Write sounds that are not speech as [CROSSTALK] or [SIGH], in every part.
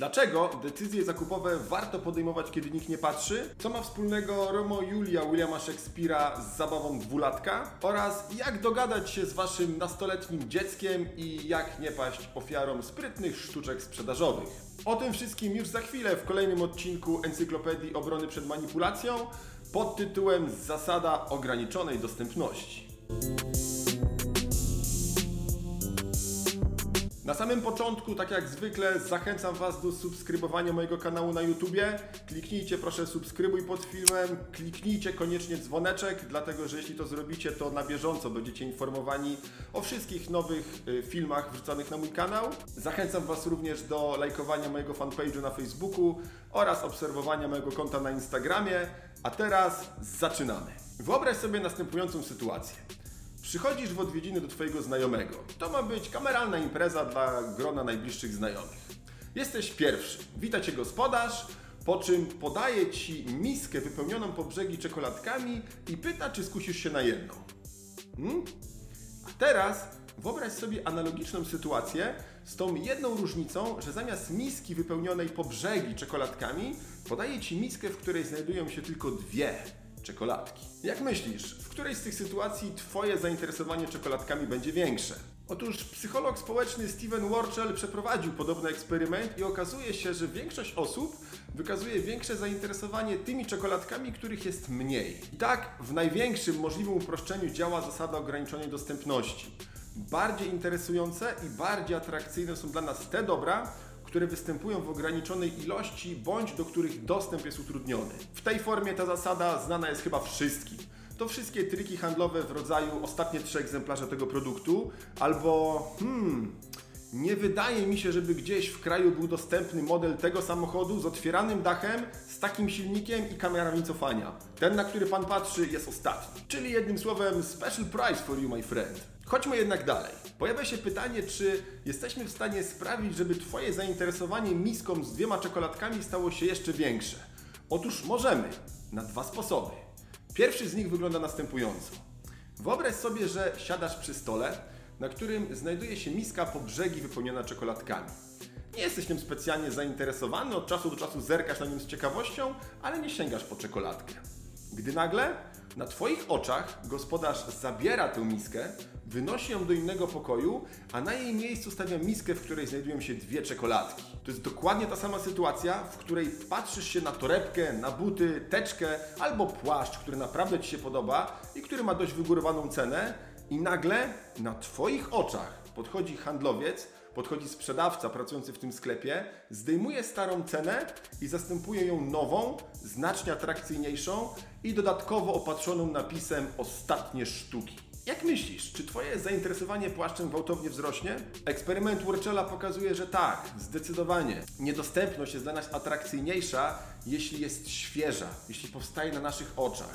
Dlaczego decyzje zakupowe warto podejmować, kiedy nikt nie patrzy? Co ma wspólnego Romo Julia Williama Shakespeare'a z zabawą dwulatka? Oraz jak dogadać się z waszym nastoletnim dzieckiem i jak nie paść ofiarą sprytnych sztuczek sprzedażowych? O tym wszystkim już za chwilę w kolejnym odcinku Encyklopedii Obrony przed Manipulacją pod tytułem Zasada ograniczonej dostępności. Na samym początku, tak jak zwykle, zachęcam Was do subskrybowania mojego kanału na YouTubie. Kliknijcie proszę subskrybuj pod filmem, kliknijcie koniecznie dzwoneczek, dlatego że jeśli to zrobicie, to na bieżąco będziecie informowani o wszystkich nowych y, filmach wrzucanych na mój kanał. Zachęcam Was również do lajkowania mojego fanpage'u na Facebooku oraz obserwowania mojego konta na Instagramie. A teraz zaczynamy. Wyobraź sobie następującą sytuację. Przychodzisz w odwiedziny do Twojego znajomego. To ma być kameralna impreza dla grona najbliższych znajomych. Jesteś pierwszy. Wita Cię gospodarz, po czym podaje Ci miskę wypełnioną po brzegi czekoladkami i pyta, czy skusisz się na jedną. Hmm? A teraz wyobraź sobie analogiczną sytuację z tą jedną różnicą, że zamiast miski wypełnionej po brzegi czekoladkami, podaje Ci miskę, w której znajdują się tylko dwie czekoladki. Jak myślisz, w której z tych sytuacji Twoje zainteresowanie czekoladkami będzie większe? Otóż psycholog społeczny Steven Worczell przeprowadził podobny eksperyment i okazuje się, że większość osób wykazuje większe zainteresowanie tymi czekoladkami, których jest mniej. I tak w największym możliwym uproszczeniu działa zasada ograniczonej dostępności. Bardziej interesujące i bardziej atrakcyjne są dla nas te dobra, które występują w ograniczonej ilości bądź do których dostęp jest utrudniony. W tej formie ta zasada znana jest chyba wszystkim. To wszystkie triki handlowe w rodzaju ostatnie trzy egzemplarze tego produktu albo hmm, nie wydaje mi się, żeby gdzieś w kraju był dostępny model tego samochodu z otwieranym dachem, z takim silnikiem i kamerami cofania. Ten, na który pan patrzy, jest ostatni. Czyli jednym słowem, special price for you, my friend. Chodźmy jednak dalej. Pojawia się pytanie, czy jesteśmy w stanie sprawić, żeby Twoje zainteresowanie miską z dwiema czekoladkami stało się jeszcze większe. Otóż możemy, na dwa sposoby. Pierwszy z nich wygląda następująco. Wyobraź sobie, że siadasz przy stole, na którym znajduje się miska po brzegi wypełniona czekoladkami. Nie jesteś tym specjalnie zainteresowany, od czasu do czasu zerkasz na nim z ciekawością, ale nie sięgasz po czekoladkę. Gdy nagle na Twoich oczach gospodarz zabiera tę miskę, wynosi ją do innego pokoju, a na jej miejscu stawia miskę, w której znajdują się dwie czekoladki. To jest dokładnie ta sama sytuacja, w której patrzysz się na torebkę, na buty, teczkę albo płaszcz, który naprawdę Ci się podoba i który ma dość wygórowaną cenę, i nagle na Twoich oczach podchodzi handlowiec, podchodzi sprzedawca pracujący w tym sklepie, zdejmuje starą cenę i zastępuje ją nową, znacznie atrakcyjniejszą i dodatkowo opatrzoną napisem ostatnie sztuki. Jak myślisz, czy Twoje zainteresowanie płaszczem gwałtownie wzrośnie? Eksperyment Worczela pokazuje, że tak, zdecydowanie. Niedostępność jest dla nas atrakcyjniejsza, jeśli jest świeża, jeśli powstaje na naszych oczach.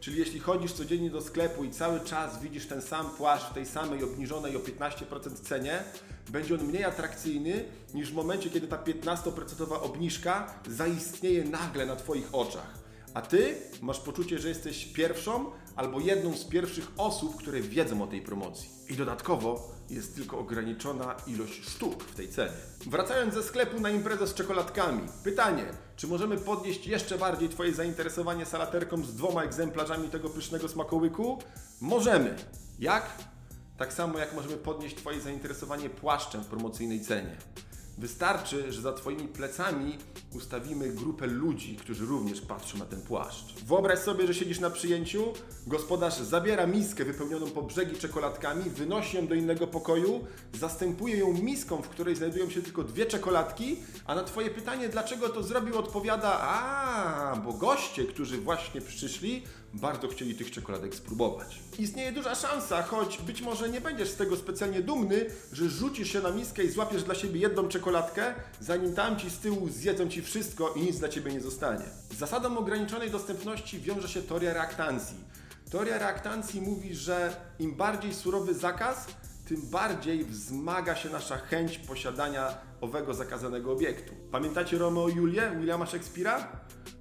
Czyli jeśli chodzisz codziennie do sklepu i cały czas widzisz ten sam płaszcz w tej samej obniżonej o 15% cenie, będzie on mniej atrakcyjny niż w momencie, kiedy ta 15% obniżka zaistnieje nagle na Twoich oczach. A Ty masz poczucie, że jesteś pierwszą albo jedną z pierwszych osób, które wiedzą o tej promocji. I dodatkowo jest tylko ograniczona ilość sztuk w tej cenie. Wracając ze sklepu na imprezę z czekoladkami. Pytanie, czy możemy podnieść jeszcze bardziej Twoje zainteresowanie salaterką z dwoma egzemplarzami tego pysznego smakołyku? Możemy. Jak? Tak samo jak możemy podnieść Twoje zainteresowanie płaszczem w promocyjnej cenie. Wystarczy, że za Twoimi plecami ustawimy grupę ludzi, którzy również patrzą na ten płaszcz. Wyobraź sobie, że siedzisz na przyjęciu, gospodarz zabiera miskę wypełnioną po brzegi czekoladkami, wynosi ją do innego pokoju, zastępuje ją miską, w której znajdują się tylko dwie czekoladki, a na Twoje pytanie, dlaczego to zrobił, odpowiada: A, bo goście, którzy właśnie przyszli, bardzo chcieli tych czekoladek spróbować. Istnieje duża szansa, choć być może nie będziesz z tego specjalnie dumny, że rzucisz się na miskę i złapiesz dla siebie jedną czekoladkę, zanim tamci z tyłu zjedzą ci wszystko i nic dla ciebie nie zostanie. Z zasadą ograniczonej dostępności wiąże się teoria reaktancji. Teoria reaktancji mówi, że im bardziej surowy zakaz, tym bardziej wzmaga się nasza chęć posiadania owego zakazanego obiektu. Pamiętacie Romeo i Julię Williama Shakespeare'a?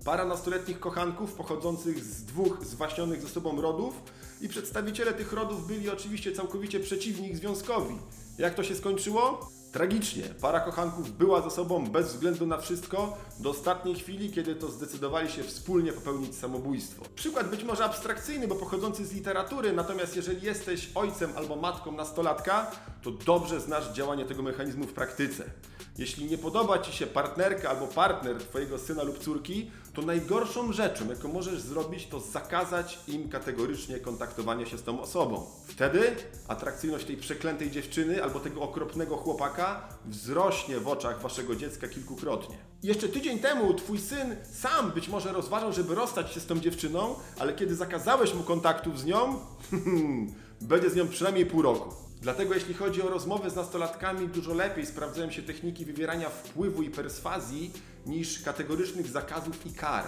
Para nastoletnich kochanków pochodzących z dwóch zwaśnionych ze sobą rodów i przedstawiciele tych rodów byli oczywiście całkowicie przeciwni ich związkowi. Jak to się skończyło? Tragicznie, para kochanków była ze sobą bez względu na wszystko do ostatniej chwili, kiedy to zdecydowali się wspólnie popełnić samobójstwo. Przykład być może abstrakcyjny, bo pochodzący z literatury, natomiast jeżeli jesteś ojcem albo matką nastolatka, to dobrze znasz działanie tego mechanizmu w praktyce. Jeśli nie podoba Ci się partnerka albo partner Twojego syna lub córki, to najgorszą rzeczą, jaką możesz zrobić, to zakazać im kategorycznie kontaktowania się z tą osobą. Wtedy atrakcyjność tej przeklętej dziewczyny albo tego okropnego chłopaka wzrośnie w oczach Waszego dziecka kilkukrotnie. Jeszcze tydzień temu Twój syn sam być może rozważał, żeby rozstać się z tą dziewczyną, ale kiedy zakazałeś mu kontaktów z nią, [LAUGHS] będzie z nią przynajmniej pół roku. Dlatego jeśli chodzi o rozmowy z nastolatkami, dużo lepiej sprawdzają się techniki wywierania wpływu i perswazji niż kategorycznych zakazów i kar.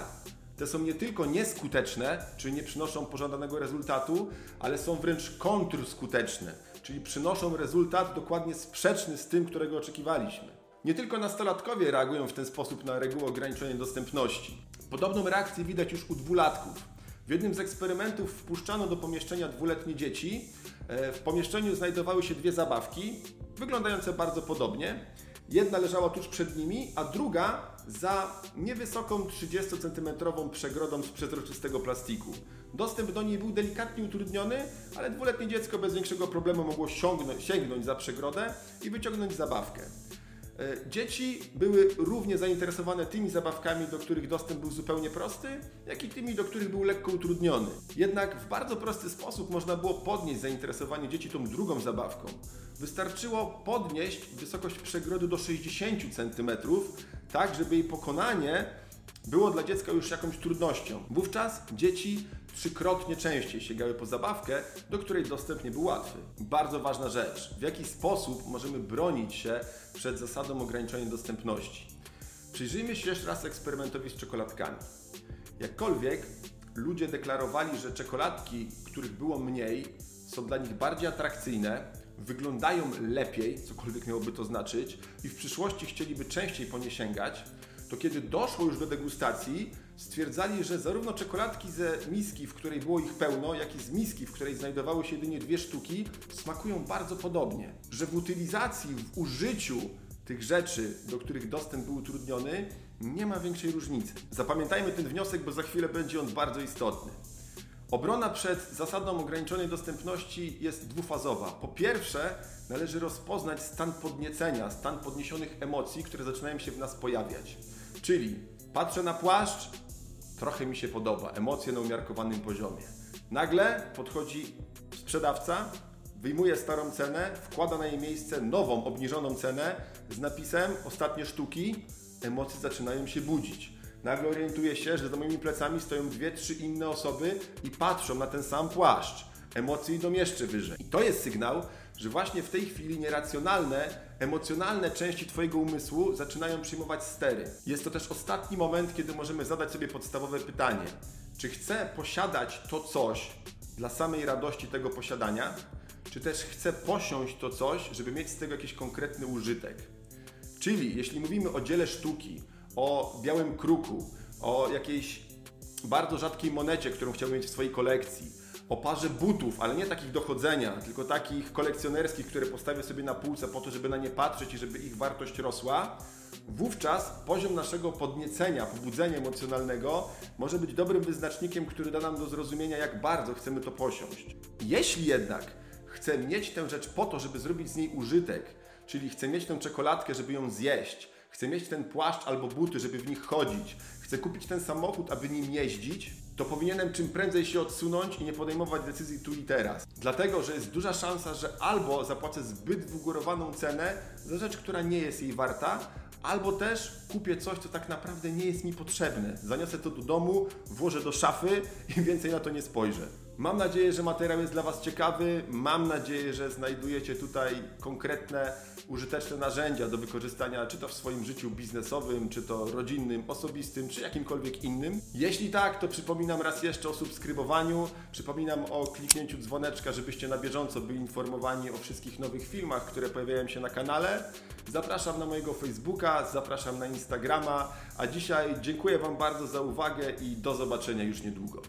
Te są nie tylko nieskuteczne, czyli nie przynoszą pożądanego rezultatu, ale są wręcz kontrskuteczne, czyli przynoszą rezultat dokładnie sprzeczny z tym, którego oczekiwaliśmy. Nie tylko nastolatkowie reagują w ten sposób na regułę ograniczenia dostępności. Podobną reakcję widać już u dwulatków. W jednym z eksperymentów wpuszczano do pomieszczenia dwuletnie dzieci. E, w pomieszczeniu znajdowały się dwie zabawki, wyglądające bardzo podobnie. Jedna leżała tuż przed nimi, a druga za niewysoką 30 cm przegrodą z przezroczystego plastiku. Dostęp do niej był delikatnie utrudniony, ale dwuletnie dziecko bez większego problemu mogło sięgnąć za przegrodę i wyciągnąć zabawkę. E, dzieci były równie zainteresowane tymi zabawkami, do których dostęp był zupełnie prosty, jak i tymi, do których był lekko utrudniony. Jednak w bardzo prosty sposób można było podnieść zainteresowanie dzieci tą drugą zabawką. Wystarczyło podnieść wysokość przegrody do 60 cm, tak żeby jej pokonanie było dla dziecka już jakąś trudnością. Wówczas dzieci trzykrotnie częściej sięgały po zabawkę, do której dostęp nie był łatwy. Bardzo ważna rzecz. W jaki sposób możemy bronić się przed zasadą ograniczenia dostępności? Przyjrzyjmy się jeszcze raz eksperymentowi z czekoladkami. Jakkolwiek ludzie deklarowali, że czekoladki, których było mniej, są dla nich bardziej atrakcyjne, wyglądają lepiej, cokolwiek miałoby to znaczyć, i w przyszłości chcieliby częściej po nie sięgać, to kiedy doszło już do degustacji, stwierdzali, że zarówno czekoladki ze miski, w której było ich pełno, jak i z miski, w której znajdowały się jedynie dwie sztuki, smakują bardzo podobnie. Że w utylizacji, w użyciu tych rzeczy, do których dostęp był utrudniony, nie ma większej różnicy. Zapamiętajmy ten wniosek, bo za chwilę będzie on bardzo istotny. Obrona przed zasadą ograniczonej dostępności jest dwufazowa. Po pierwsze, należy rozpoznać stan podniecenia, stan podniesionych emocji, które zaczynają się w nas pojawiać. Czyli patrzę na płaszcz, trochę mi się podoba, emocje na umiarkowanym poziomie. Nagle podchodzi sprzedawca, wyjmuje starą cenę, wkłada na jej miejsce nową, obniżoną cenę z napisem ostatnie sztuki, emocje zaczynają się budzić. Nagle orientuję się, że za moimi plecami stoją dwie, trzy inne osoby i patrzą na ten sam płaszcz. Emocje idą jeszcze wyżej. I to jest sygnał, że właśnie w tej chwili nieracjonalne, emocjonalne części Twojego umysłu zaczynają przyjmować stery. Jest to też ostatni moment, kiedy możemy zadać sobie podstawowe pytanie: czy chcę posiadać to coś dla samej radości tego posiadania, czy też chcę posiąść to coś, żeby mieć z tego jakiś konkretny użytek? Czyli jeśli mówimy o dziele sztuki, o białym kruku, o jakiejś bardzo rzadkiej monecie, którą chciałbym mieć w swojej kolekcji, o parze butów, ale nie takich dochodzenia, tylko takich kolekcjonerskich, które postawię sobie na półce po to, żeby na nie patrzeć i żeby ich wartość rosła, wówczas poziom naszego podniecenia, pobudzenia emocjonalnego może być dobrym wyznacznikiem, który da nam do zrozumienia, jak bardzo chcemy to posiąść. Jeśli jednak chcę mieć tę rzecz po to, żeby zrobić z niej użytek, czyli chcę mieć tę czekoladkę, żeby ją zjeść, chcę mieć ten płaszcz albo buty, żeby w nich chodzić, chcę kupić ten samochód, aby nim jeździć, to powinienem czym prędzej się odsunąć i nie podejmować decyzji tu i teraz. Dlatego, że jest duża szansa, że albo zapłacę zbyt wygórowaną cenę za rzecz, która nie jest jej warta, albo też kupię coś, co tak naprawdę nie jest mi potrzebne. Zaniosę to do domu, włożę do szafy i więcej na to nie spojrzę. Mam nadzieję, że materiał jest dla Was ciekawy. Mam nadzieję, że znajdujecie tutaj konkretne, użyteczne narzędzia do wykorzystania, czy to w swoim życiu biznesowym, czy to rodzinnym, osobistym, czy jakimkolwiek innym. Jeśli tak, to przypominam raz jeszcze o subskrybowaniu, przypominam o kliknięciu dzwoneczka, żebyście na bieżąco byli informowani o wszystkich nowych filmach, które pojawiają się na kanale. Zapraszam na mojego Facebooka, zapraszam na Instagrama, a dzisiaj dziękuję Wam bardzo za uwagę i do zobaczenia już niedługo.